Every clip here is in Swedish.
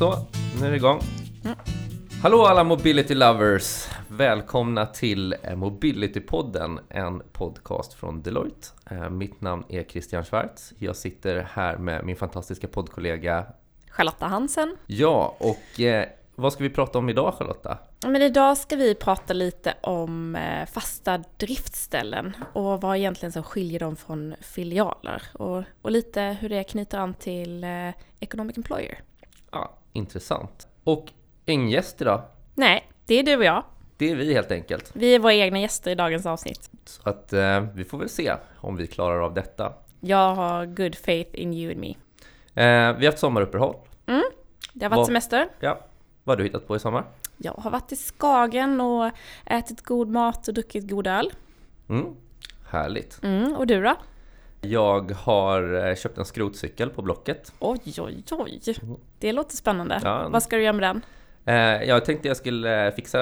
Så, nu är det igång. Hallå alla Mobility Lovers! Välkomna till eh, Mobility-podden, en podcast från Deloitte. Eh, Mitt namn är Christian Schwarz. Jag sitter här med min fantastiska poddkollega. Charlotta Hansen. Ja, och eh, vad ska vi prata om idag Charlotta? Men idag ska vi prata lite om fasta driftställen och vad egentligen som skiljer dem från filialer och, och lite hur det knyter an till Economic Employer. Ja, intressant. Och ingen gäst idag. Nej, det är du och jag. Det är vi helt enkelt. Vi är våra egna gäster i dagens avsnitt. Så att eh, vi får väl se om vi klarar av detta. Jag har good faith in you and me. Eh, vi har haft sommaruppehåll. Det har varit Vad- semester. Ja, vad har du hittat på i sommar? Jag har varit i Skagen och ätit god mat och druckit god öl. Mm, härligt. Mm, och du då? Jag har eh, köpt en skrotcykel på Blocket. Oj, oj, oj. Det låter spännande. Ja. Vad ska du göra med den? Eh, jag tänkte jag skulle eh, fixa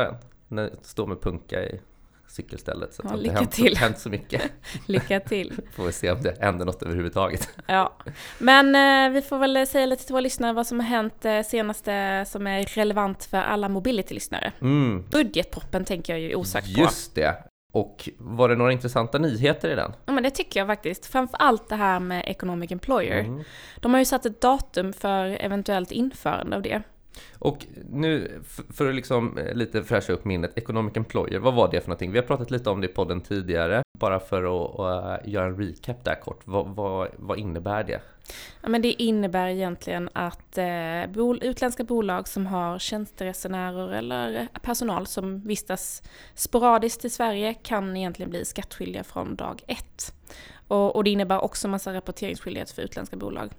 den. Jag står med punka i cykelstället. Så Ja, det har inte hänt, till. hänt så mycket. Lycka till! Får vi se om det händer något överhuvudtaget. Ja, men eh, vi får väl säga lite till våra lyssnare vad som har hänt eh, senaste som är relevant för alla mobility-lyssnare. Mm, Budgetproppen tänker jag ju osökt på. just det. Och var det några intressanta nyheter i den? Ja, men det tycker jag faktiskt. Framför allt det här med Economic Employer. Mm. De har ju satt ett datum för eventuellt införande av det. Och nu, för att liksom eh, lite fräscha upp minnet, Economic Employer, vad var det för någonting? Vi har pratat lite om det i podden tidigare, bara för att att, eh, göra en recap där kort. Vad, vad, vad innebär det? Ja, men det innebär egentligen att eh, bol- utländska bolag som har tjänsteresenärer eller personal som vistas sporadiskt i Sverige kan egentligen bli skattskyldiga från dag ett. Och, och det innebär också massa rapporteringsskyldighet för utländska bolag.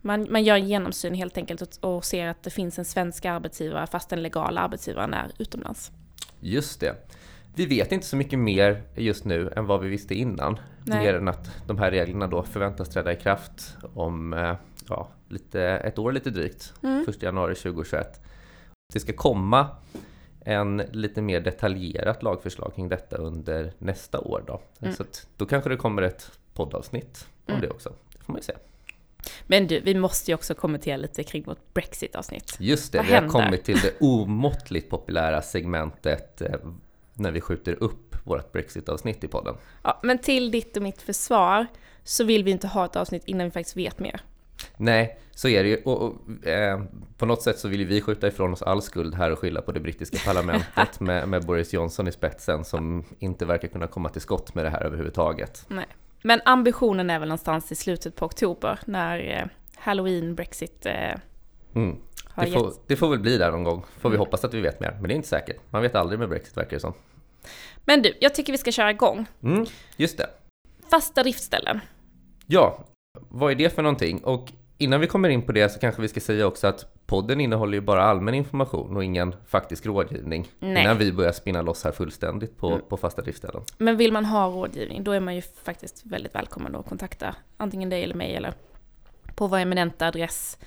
Man, man gör en genomsyn helt enkelt och, och ser att det finns en svensk arbetsgivare fast den legala arbetsgivaren är utomlands. Just det. Vi vet inte så mycket mer just nu än vad vi visste innan. Nej. Mer än att de här reglerna då förväntas träda i kraft om eh, ja, lite, ett år lite drygt, Mm. 1 januari 2021. Det ska komma en lite mer detaljerat lagförslag kring detta under nästa år då. Mm. Så då kanske det kommer ett poddavsnitt om Mm. det också. Det får man ju se. Men du, vi måste ju också kommentera lite kring vårt Brexit-avsnitt. Just det, Vad vi har händer? kommit till det omåttligt populära segmentet eh, när vi skjuter upp vårt Brexit-avsnitt i podden. Ja, men till ditt och mitt försvar så vill vi inte ha ett avsnitt innan vi faktiskt vet mer. Nej, så är det ju. Och, och, eh, på något sätt så vill vi skjuta ifrån oss all skuld här och skylla på det brittiska parlamentet med, med Boris Johnson i spetsen som inte verkar kunna komma till skott med det här överhuvudtaget. Nej. Men ambitionen är väl någonstans i slutet på oktober när eh, Halloween, Brexit eh, Mm. har Det, får, det får väl bli där någon gång. Får vi Mm. hoppas att vi vet mer. Men det är inte säkert. Man vet aldrig med Brexit verkar det som. Men du, jag tycker vi ska köra igång. Mm, just det. Fasta driftställen. Ja, vad är det för någonting? Och innan vi kommer in på det så kanske vi ska säga också att podden innehåller ju bara allmän information och ingen faktisk rådgivning. Nej. Innan vi börjar spinna loss här fullständigt på, Mm. på fasta driftställen. Men vill man ha rådgivning, då är man ju faktiskt väldigt välkommen att kontakta antingen dig eller mig eller på vår eminenta adress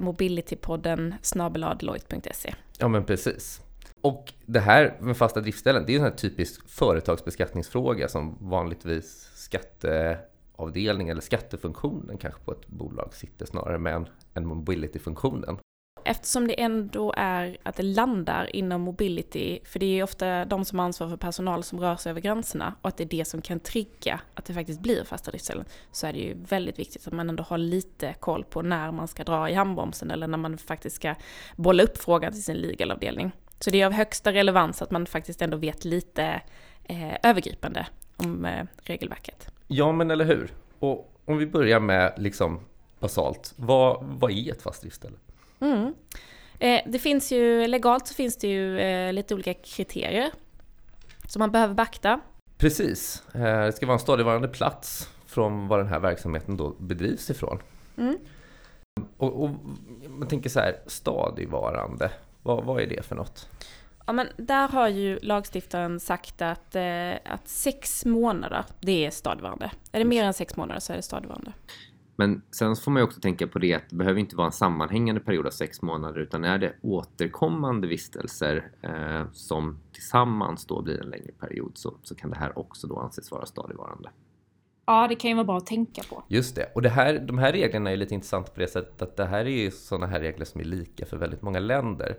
mobilitypodden snabeladdeloitte.se. Ja men precis. Och det här med fasta driftställen, det är en sån här typisk företagsbeskattningsfråga som vanligtvis skatteavdelningen eller skattefunktionen kanske på ett bolag sitter snarare med än, än mobility-funktionen. Eftersom det ändå är att det landar inom mobility, för det är ju ofta de som har ansvar för personal som rör sig över gränserna och att det är det som kan trigga att det faktiskt blir fasta driftställen, så är det ju väldigt viktigt att man ändå har lite koll på när man ska dra i handbromsen eller när man faktiskt ska bolla upp frågan till sin legalavdelning. Så det är av högsta relevans att man faktiskt ändå vet lite eh, övergripande om eh, regelverket. Ja men eller hur? Och om vi börjar med liksom basalt, vad, vad är ett fast driftställe? Mm. Eh, det finns ju, legalt så finns det ju eh, lite olika kriterier som man behöver beakta. Precis, Eh, det ska vara en stadigvarande plats från var den här verksamheten då bedrivs ifrån. Mm. Och, och man tänker så här, stadigvarande, vad, vad är det för något? Ja, men där har ju lagstiftaren sagt att, eh, att sex månader, det är stadigvarande. Är det mer än sex månader så är det stadigvarande. Men sen får man ju också tänka på det att det behöver inte vara en sammanhängande period av sex månader utan är det återkommande vistelser eh, som tillsammans då blir en längre period så, så kan det här också då anses vara stadigvarande. Ja, det kan ju vara bra att tänka på. Just det. Och det här, de här reglerna är lite intressanta på det sättet att det här är ju sådana här regler som är lika för väldigt många länder.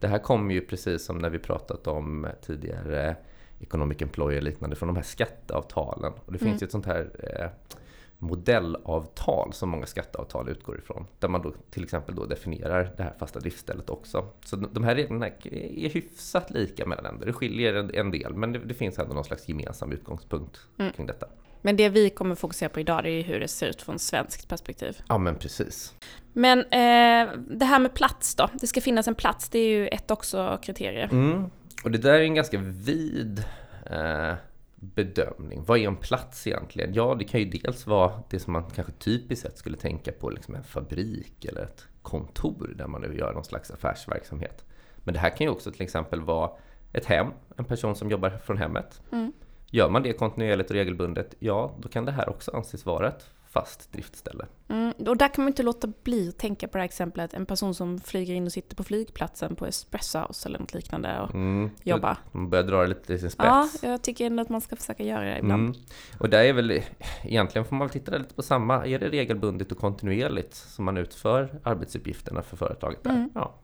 Det här kommer ju precis som när vi pratat om tidigare Economic Employer och liknande från de här skatteavtalen. Och det finns mm. ju ett sånt här eh, modellavtal som många skatteavtal utgår ifrån. Där man då till exempel då definierar det här fasta driftstället också. Så de här reglerna är hyfsat lika mellan länder. Det skiljer en del men det, det finns ändå någon slags gemensam utgångspunkt mm. kring detta. Men det vi kommer fokusera på idag är hur det ser ut från svenskt perspektiv. Ja men precis. Men eh, det här med plats då, det ska finnas en plats, det är ju ett också kriterie. Mm. Och det där är en ganska vid eh, bedömning. Vad är en plats egentligen? Ja, det kan ju dels vara det som man kanske typiskt sett skulle tänka på, liksom en fabrik eller ett kontor där man nu gör någon slags affärsverksamhet. Men det här kan ju också till exempel vara ett hem, en person som jobbar från hemmet. Mm. Gör man det kontinuerligt och regelbundet, ja, då kan det här också anses vara ett fast driftställe. Mm, och där kan man inte låta bli att tänka på det här exemplet, en person som flyger in och sitter på flygplatsen på Espresso House eller något liknande och mm, jobbar. Man börjar dra det lite till sin spets. Ja, jag tycker ändå att man ska försöka göra det ibland. Mm. Och där är väl, egentligen får man väl titta lite på samma, är det regelbundet och kontinuerligt som man utför arbetsuppgifterna för företaget där? Mm. Ja,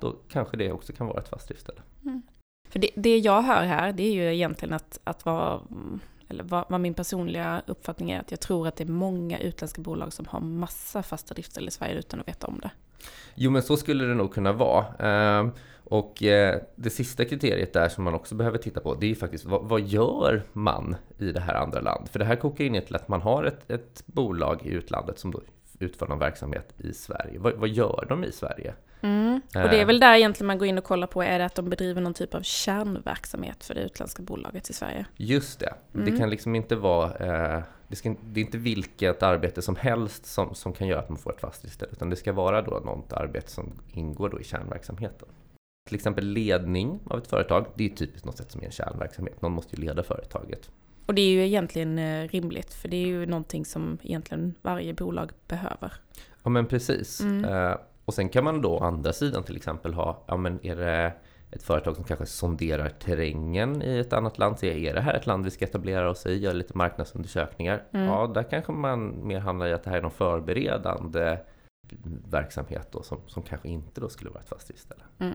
då kanske det också kan vara ett fast driftställe. För det, det, jag hör här, det är ju egentligen att, att vad, eller vad, vad, min personliga uppfattning är, att jag tror att det är många utländska bolag som har massa fasta driftställen i Sverige utan att veta om det. Jo, men så skulle det nog kunna vara. Ehm, och eh, det sista kriteriet där som man också behöver titta på, det är ju faktiskt vad, vad gör man i det här andra landet? För det här kokar in till att man har ett, ett bolag i utlandet som då utför någon verksamhet i Sverige. Vad, vad gör de i Sverige? Mm. Och det är väl där egentligen man går in och kollar på, är det att de bedriver någon typ av kärnverksamhet för det utländska bolaget i Sverige? Just det. Mm. Det kan liksom inte vara, eh, det, ska, det, är inte vilket arbete som helst som, som kan göra att man får ett fast istället, utan det ska vara då något arbete som ingår då i kärnverksamheten. Till exempel ledning av ett företag, det är typiskt något sätt som är en kärnverksamhet. Någon måste ju leda företaget. Och det är ju egentligen eh, rimligt, för det är ju någonting som egentligen varje bolag behöver. Ja men precis. Mm. Eh, och sen kan man då å andra sidan till exempel ha, ja men är det ett företag som kanske sonderar terrängen i ett annat land, ser är det här ett land vi ska etablera oss i, göra lite marknadsundersökningar? Mm. Ja, där kanske man mer handlar i att det här är någon förberedande verksamhet då, som, som kanske inte då skulle vara ett fastighetsställe. Mm.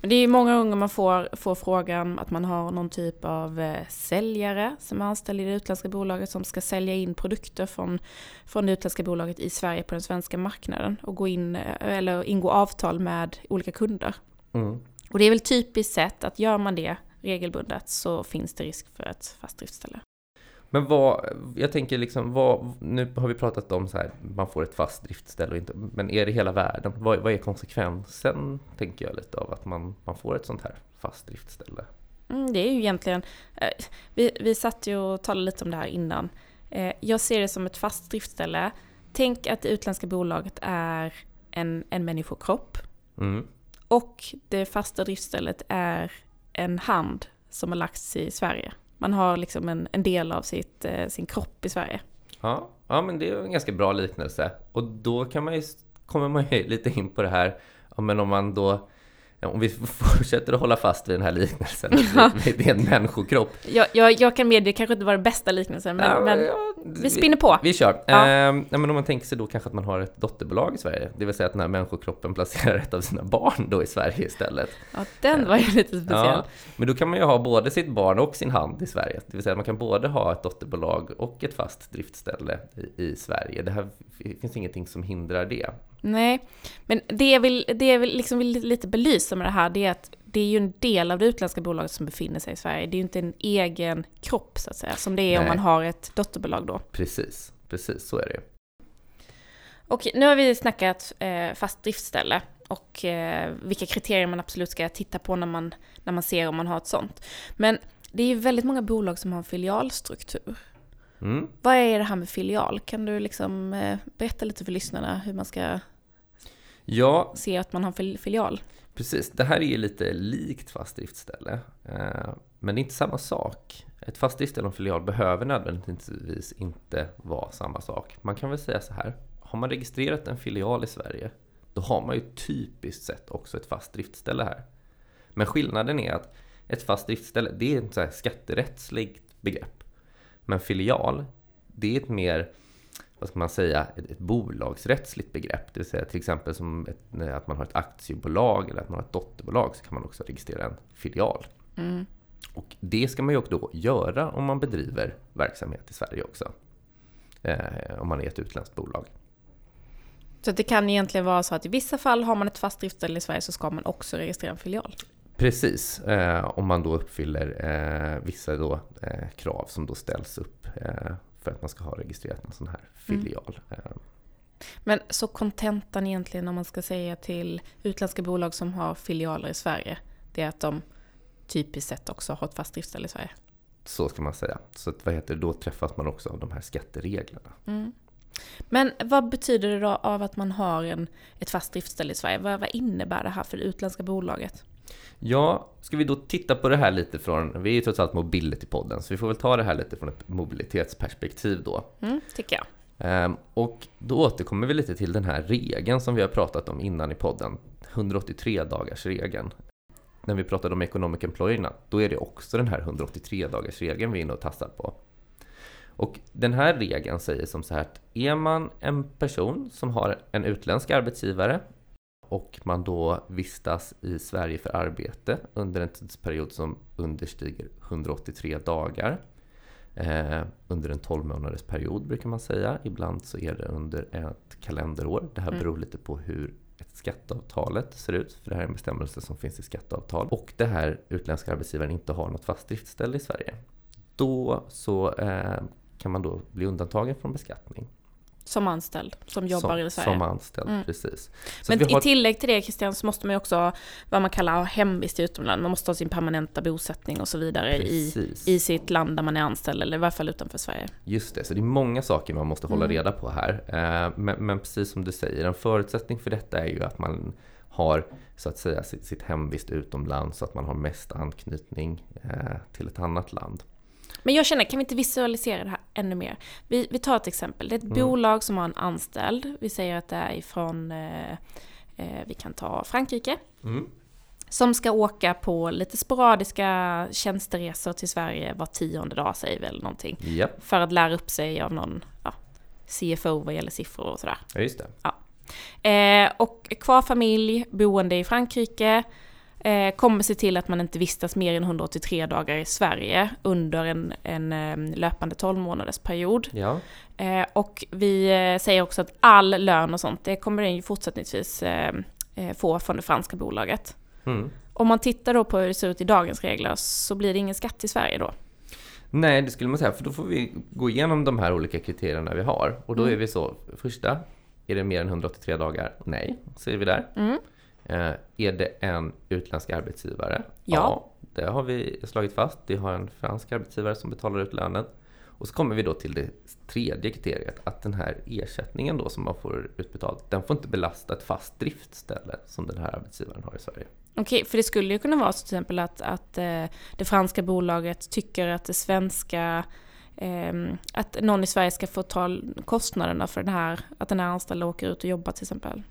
Men det är många gånger man får, får frågan att man har någon typ av eh, säljare som är anställd i det utländska bolaget som ska sälja in produkter från, från det utländska bolaget i Sverige på den svenska marknaden och gå in eh, eller ingå avtal med olika kunder. Mm. Och det är väl typiskt sett att gör man det regelbundet så finns det risk för ett fast driftställe. Men vad, jag tänker liksom, vad, nu har vi pratat om så här, man får ett fast driftställe och inte, men är det hela världen? Vad, vad är konsekvensen, tänker jag lite, av att man, man får ett sånt här fast driftställe? Mm, det är ju egentligen, eh, vi, vi satt ju och talade lite om det här innan. Eh, jag ser det som ett fast driftställe. Tänk att det utländska bolaget är en, en människokropp. Mm. Och det fasta driftstället är en hand som har lagts i Sverige. Man har liksom en, en del av sitt, eh, sin kropp i Sverige. Ja, ja, men det är en ganska bra liknelse. Och då kan man ju, kommer man ju lite in på det här, ja, men om man då om vi fortsätter att hålla fast vid den här liknelsen, ja. det är en människokropp. Jag, jag, jag kan medge, det kanske inte var den bästa liknelsen, men, ja, men ja, vi spinner på. Vi, vi kör. Ja. Ehm, men om man tänker sig då kanske att man har ett dotterbolag i Sverige, det vill säga att den här människokroppen placerar ett av sina barn då i Sverige istället. Ja, den var ju lite speciell. Ja, men då kan man ju ha både sitt barn och sin hand i Sverige, det vill säga att man kan både ha ett dotterbolag och ett fast driftställe i, i Sverige. Det här det finns ingenting som hindrar det. Nej, men det jag vill, det jag vill, liksom vill lite belysa med det här, det är att det är ju en del av det utländska bolaget som befinner sig i Sverige. Det är ju inte en egen kropp så att säga, som det är Nej. om man har ett dotterbolag då. Precis, precis så är det Okej, nu har vi snackat eh, fast driftställe och eh, vilka kriterier man absolut ska titta på när man, när man ser om man har ett sånt. Men det är ju väldigt många bolag som har en filialstruktur. Mm. Vad är det här med filial? Kan du liksom eh, berätta lite för lyssnarna hur man ska ja, se att man har filial? Precis, det här är ju lite likt fast driftställe. Eh, men det är inte samma sak. Ett fast driftställe och en filial behöver nödvändigtvis inte vara samma sak. Man kan väl säga så här, har man registrerat en filial i Sverige, då har man ju typiskt sett också ett fast driftställe här. Men skillnaden är att ett fast driftställe, det är ett så skatterättsligt begrepp. Men filial, det är ett mer, vad ska man säga, ett, ett bolagsrättsligt begrepp. Det vill säga till exempel som ett, att man har ett aktiebolag eller att man har ett dotterbolag så kan man också registrera en filial. Mm. Och det ska man ju då göra om man bedriver verksamhet i Sverige också. Eh, om man är ett utländskt bolag. Så det kan egentligen vara så att i vissa fall har man ett fast driftställe i Sverige så ska man också registrera en filial. Precis, eh, om man då uppfyller eh, vissa då, eh, krav som då ställs upp eh, för att man ska ha registrerat en sån här filial. Mm. Men så kontentan egentligen om man ska säga till utländska bolag som har filialer i Sverige, det är att de typiskt sett också har ett fast driftställe i Sverige? Så ska man säga. Så att, vad heter det, då träffas man också av de här skattereglerna. Mm. Men vad betyder det då av att man har en, ett fast driftställe i Sverige? Vad, vad innebär det här för det utländska bolaget? Ja, ska vi då titta på det här lite från, vi är ju trots allt Mobility-podden, så vi får väl ta det här lite från ett mobilitetsperspektiv då. Mm, tycker jag. Ehm, och då återkommer vi lite till den här regeln som vi har pratat om innan i podden, 183 dagars regeln. När vi pratade om economic employerna, då är det också den här 183 dagars regeln vi är inne och tassar på. Och den här regeln säger som så här att är man en person som har en utländsk arbetsgivare och man då vistas i Sverige för arbete under en tidsperiod som understiger 183 dagar eh, under en 12 månaders period brukar man säga. Ibland så är det under ett kalenderår. Det här mm. beror lite på hur ett skatteavtalet ser ut, för det här är en bestämmelse som finns i skatteavtal. Och det här utländska arbetsgivaren inte har något fast driftställe i Sverige. Då så eh, kan man då bli undantagen från beskattning. Som anställd, som jobbar som, i Sverige. Som anställd, mm. precis. Så Men har... i tillägg till det Christian, så måste man ju också, vad man kallar hemvist utomlands, man måste ha sin permanenta bosättning och så vidare i, i sitt land där man är anställd, eller i varje fall utanför Sverige. Just det, så det är många saker man måste hålla mm. reda på här. Eh, men, men, precis som du säger, en förutsättning för detta är ju att man har så att säga sitt, sitt hemvist utomlands, så att man har mest anknytning eh, till ett annat land. Men jag känner, kan vi inte visualisera det här ännu mer? Vi, vi tar ett exempel. Det är ett mm. bolag som har en anställd. Vi säger att det är ifrån, eh, eh, vi kan ta Frankrike. Mm. Som ska åka på lite sporadiska tjänsteresor till Sverige var tionde dag, säger vi eller någonting. Yep. För att lära upp sig av någon ja, CFO vad gäller siffror och sådär. Ja, just det. Ja. Eh, och kvar familj, boende i Frankrike eh, kommer se till att man inte vistas mer än 183 dagar i Sverige under en, en eh, löpande 12 månaders period. Ja. Eh, och vi eh, säger också att all lön och sånt, det kommer den ju fortsättningsvis eh, eh, få från det franska bolaget. Mm. Om man tittar då på hur det ser ut i dagens regler så blir det ingen skatt i Sverige då? Nej, det skulle man säga, för då får vi gå igenom de här olika kriterierna vi har. Och då mm. är vi så, första, är det mer än 183 dagar? Nej, säger vi där. Mm. Eh, är det en utländsk arbetsgivare? Ja. ja. Det har vi slagit fast. Vi har en fransk arbetsgivare som betalar ut lönen. Och så kommer vi då till det tredje kriteriet, att den här ersättningen då som man får utbetalt, den får inte belasta ett fast driftställe som den här arbetsgivaren har i Sverige. Okej, för det skulle ju kunna vara så till exempel att, att eh, det franska bolaget tycker att det svenska eh, att någon i Sverige ska få ta kostnaderna för den här, att den här anställda åker ut och jobbar till exempel.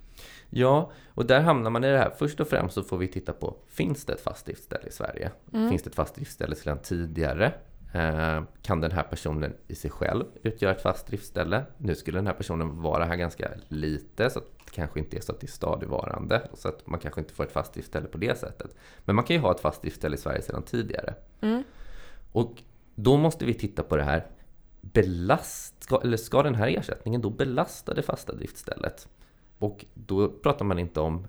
Ja, och där hamnar man i det här. Först och främst så får vi titta på, finns det ett fast driftställe i Sverige? Mm. Finns det ett fast driftställe sedan tidigare? Eh, kan den här personen i sig själv utgöra ett fast driftställe? Nu skulle den här personen vara här ganska lite, så det kanske inte är så att det är stadigvarande, så att man kanske inte får ett fast driftställe på det sättet. Men man kan ju ha ett fast driftställe i Sverige sedan tidigare. Mm. Och då måste vi titta på det här, belast, ska, eller ska den här ersättningen då belasta det fasta driftstället? Och då pratar man inte om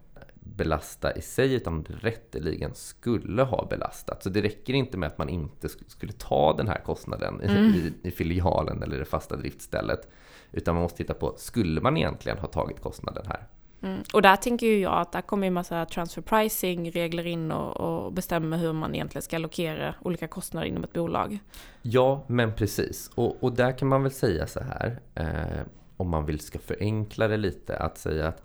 belasta i sig utan det rätteligen skulle ha belastat. Så det räcker inte med att man inte skulle ta den här kostnaden mm. i, i, filialen eller det fasta driftstället. Utan man måste titta på, skulle man egentligen ha tagit kostnaden här? Mm. Och där tänker ju jag att där kommer ju massa transfer pricing regler in och, och bestämmer hur man egentligen ska allokera olika kostnader inom ett bolag. Ja, men precis. Och, och där kan man väl säga så här. Eh, om man vill ska förenkla det lite, att säga att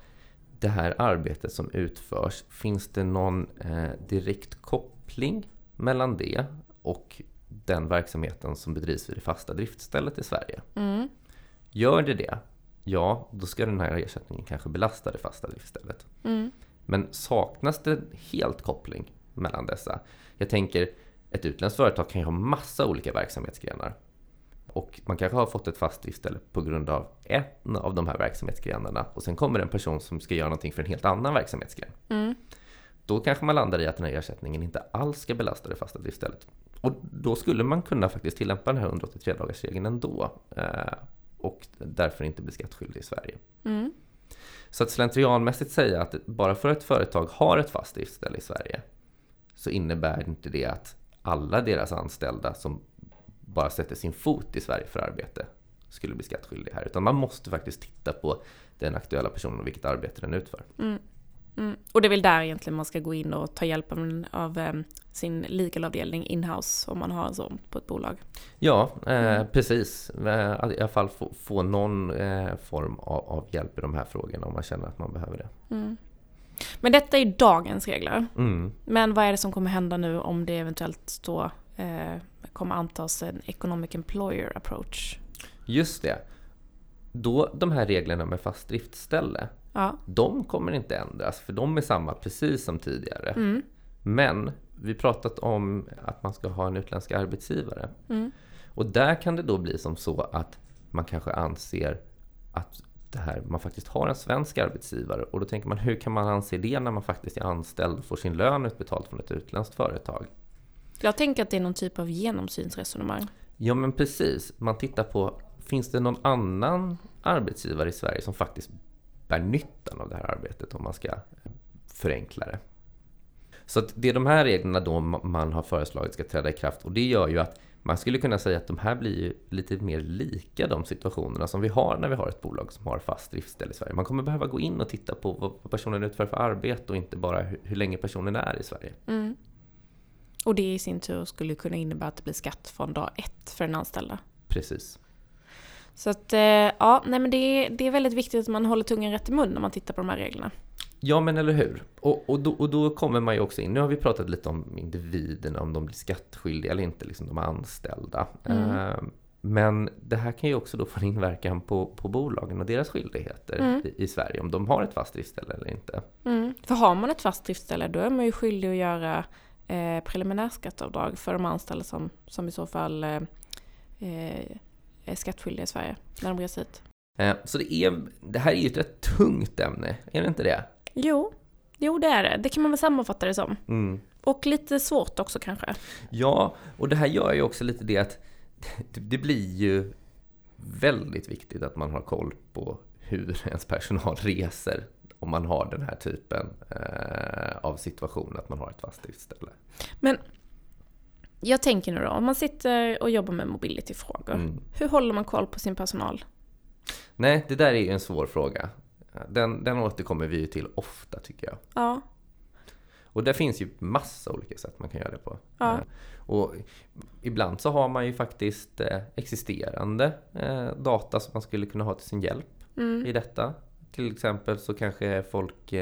det här arbetet som utförs, finns det någon eh, direkt koppling mellan det och den verksamheten som bedrivs vid det fasta driftstället i Sverige? Mm. Gör det det, ja, då ska den här ersättningen kanske belasta det fasta driftstället. Mm. Men saknas det helt koppling mellan dessa? Jag tänker, ett utländskt företag kan ju ha massa olika verksamhetsgrenar och man kanske har fått ett fast driftställe på grund av en av de här verksamhetsgrenarna och sen kommer en person som ska göra någonting för en helt annan verksamhetsgren. Mm. Då kanske man landar i att den här ersättningen inte alls ska belasta det fasta driftstället. Och då skulle man kunna faktiskt tillämpa den här 183 dagarsregeln ändå eh, och därför inte bli skattskyldig i Sverige. Mm. Så att slentrianmässigt säga att bara för att ett företag har ett fast driftställe i Sverige så innebär inte det att alla deras anställda som bara sätter sin fot i Sverige för arbete skulle bli skattskyldiga här. Utan man måste faktiskt titta på den aktuella personen och vilket arbete den utför. Mm. Mm. Och det är väl där egentligen man ska gå in och ta hjälp av, av um, sin legalavdelning inhouse om man har en sån på ett bolag. Ja, eh, mm. precis. Eh, I alla fall få, få någon eh, form av, av, hjälp i de här frågorna om man känner att man behöver det. Mm. Men detta är dagens regler. Mm. Men vad är det som kommer hända nu om det eventuellt då kommer antas en economic employer approach? Just det. Då de här reglerna med fast driftställe, ja. de kommer inte ändras för de är samma precis som tidigare. Mm. Men vi pratat om att man ska ha en utländsk arbetsgivare. Mm. Och där kan det då bli som så att man kanske anser att det här, man faktiskt har en svensk arbetsgivare och då tänker man hur kan man anse det när man faktiskt är anställd och får sin lön utbetald från ett utländskt företag? Jag tänker att det är någon typ av genomsynsresonemang. Ja men precis, man tittar på finns det någon annan arbetsgivare i Sverige som faktiskt bär nyttan av det här arbetet om man ska förenkla det. Så det är de här reglerna då man har föreslagit ska träda i kraft och det gör ju att man skulle kunna säga att de här blir lite mer lika de situationerna som vi har när vi har ett bolag som har fast driftställe i Sverige. Man kommer behöva gå in och titta på vad personen utför för arbete och inte bara hur länge personen är i Sverige. Mm. Och det i sin tur skulle kunna innebära att det blir skatt från dag ett för den anställda. Precis. Så att, eh, ja, nej men det är, det är väldigt viktigt att man håller tungan rätt i mun när man tittar på de här reglerna. Ja, men eller hur? Och, och, då, och då kommer man ju också in, nu har vi pratat lite om individerna, om de blir skattskyldiga eller inte, liksom de anställda. Mm. Uh, men det här kan ju också då få en inverkan på, på bolagen och deras skyldigheter mm. i, i, Sverige, om de har ett fast driftställe eller inte. Mm. För har man ett fast driftställe, då är man ju skyldig att göra eh, preliminärskatteavdrag för de anställda som, som i så fall eh, eh är skattskyldiga i Sverige när de reser hit. Eh, så det, är, det här är ju ett rätt tungt ämne, är det inte det? Jo, jo det är det. Det kan man väl sammanfatta det som. Mm. Och lite svårt också kanske. Ja, och det här gör ju också lite det att det blir ju väldigt viktigt att man har koll på hur ens personal reser om man har den här typen eh, av situation, att man har ett fast driftställe. Men jag tänker nu då, om man sitter och jobbar med mobility-frågor, mm. hur håller man koll på sin personal? Nej, det där är ju en svår fråga. Den, den återkommer vi ju till ofta tycker jag. Ja. Och det finns ju massa olika sätt man kan göra det på. Ja. Eh, och ibland så har man ju faktiskt eh, existerande eh, data som man skulle kunna ha till sin hjälp mm. i detta. Till exempel så kanske folk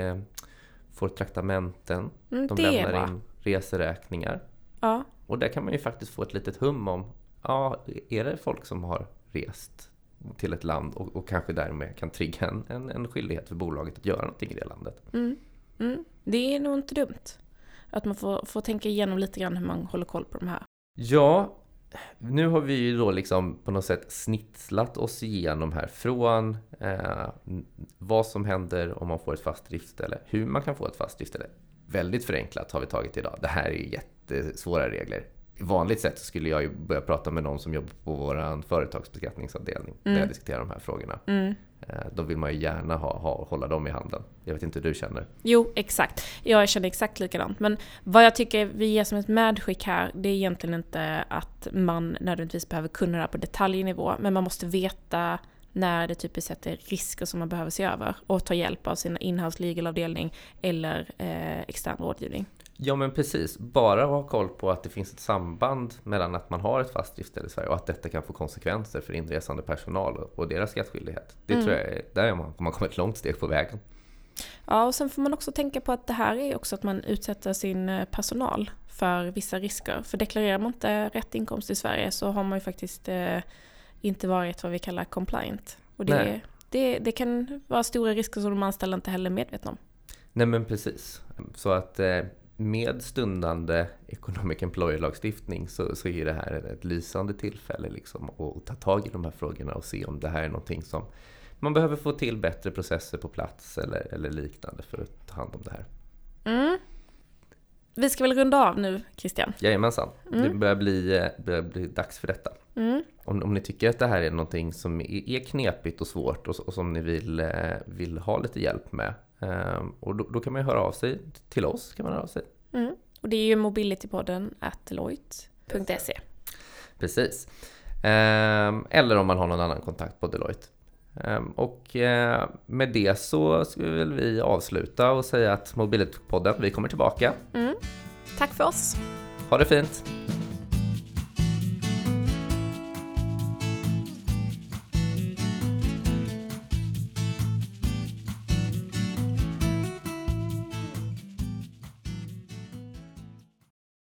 får traktamenten. Mm, de lämnar in reseräkningar. Ja. Och där kan man ju faktiskt få ett litet hum om, ja, är det folk som har rest till ett land och, och kanske därmed kan trigga en, en, en, skyldighet för bolaget att göra någonting i det landet. Mm. Mm. Det är nog inte dumt. Att man får, får tänka igenom lite grann hur man håller koll på de här. Ja, nu har vi ju då liksom på något sätt snitslat oss igenom här från eh, vad som händer om man får ett fast driftställe, hur man kan få ett fast driftställe. Väldigt förenklat har vi tagit idag. Det här är jättesvåra regler vanligt sätt skulle jag ju börja prata med någon som jobbar på vår företagsbeskattningsavdelning mm. när jag diskuterar de här frågorna. Mm. Eh, då vill man ju gärna ha, ha, hålla dem i handen. Jag vet inte hur du känner? Jo, exakt. Jag känner exakt likadant. Men vad jag tycker vi ger som ett medskick här, det är egentligen inte att man nödvändigtvis behöver kunna det här på detaljnivå, men man måste veta när det typiskt sett är risker som man behöver se över och ta hjälp av sin inhouse legal-avdelning eller eh, extern rådgivning. Ja men precis, bara ha koll på att det finns ett samband mellan att man har ett fast driftställe i Sverige och att detta kan få konsekvenser för inresande personal och deras skattskyldighet. Det mm. tror jag är, där har man, man kommit ett långt steg på vägen. Ja, och sen får man också tänka på att det här är också att man utsätter sin eh, personal för vissa risker. För deklarerar man inte rätt inkomst i Sverige så har man ju faktiskt eh, inte varit vad vi kallar compliant. Och det, det, det, kan vara stora risker som de anställda inte heller är medvetna om. Nej men precis. Så att eh, med stundande Economic Employer-lagstiftning så, så är det här ett lysande tillfälle liksom att ta tag i de här frågorna och se om det här är någonting som man behöver få till bättre processer på plats eller, eller liknande för att ta hand om det här. Mm. Vi ska väl runda av nu, Christian? Jajamensan, mm. det börjar bli, eh, börjar bli dags för detta. Mm. Om, om ni tycker att det här är någonting som är, knepigt och svårt och, och, som ni vill, eh, vill ha lite hjälp med, eh, och då, då, kan man ju höra av sig till oss. Kan man höra av sig. Mm. Och det är ju mobilitypodden at deloitte.se. Precis. Eh, eller om man har någon annan kontakt på Deloitte. Ehm, och eh, med det så väl vi avsluta och säga att Mobility-podden, vi kommer tillbaka. Mm. Tack för oss! Ha det fint!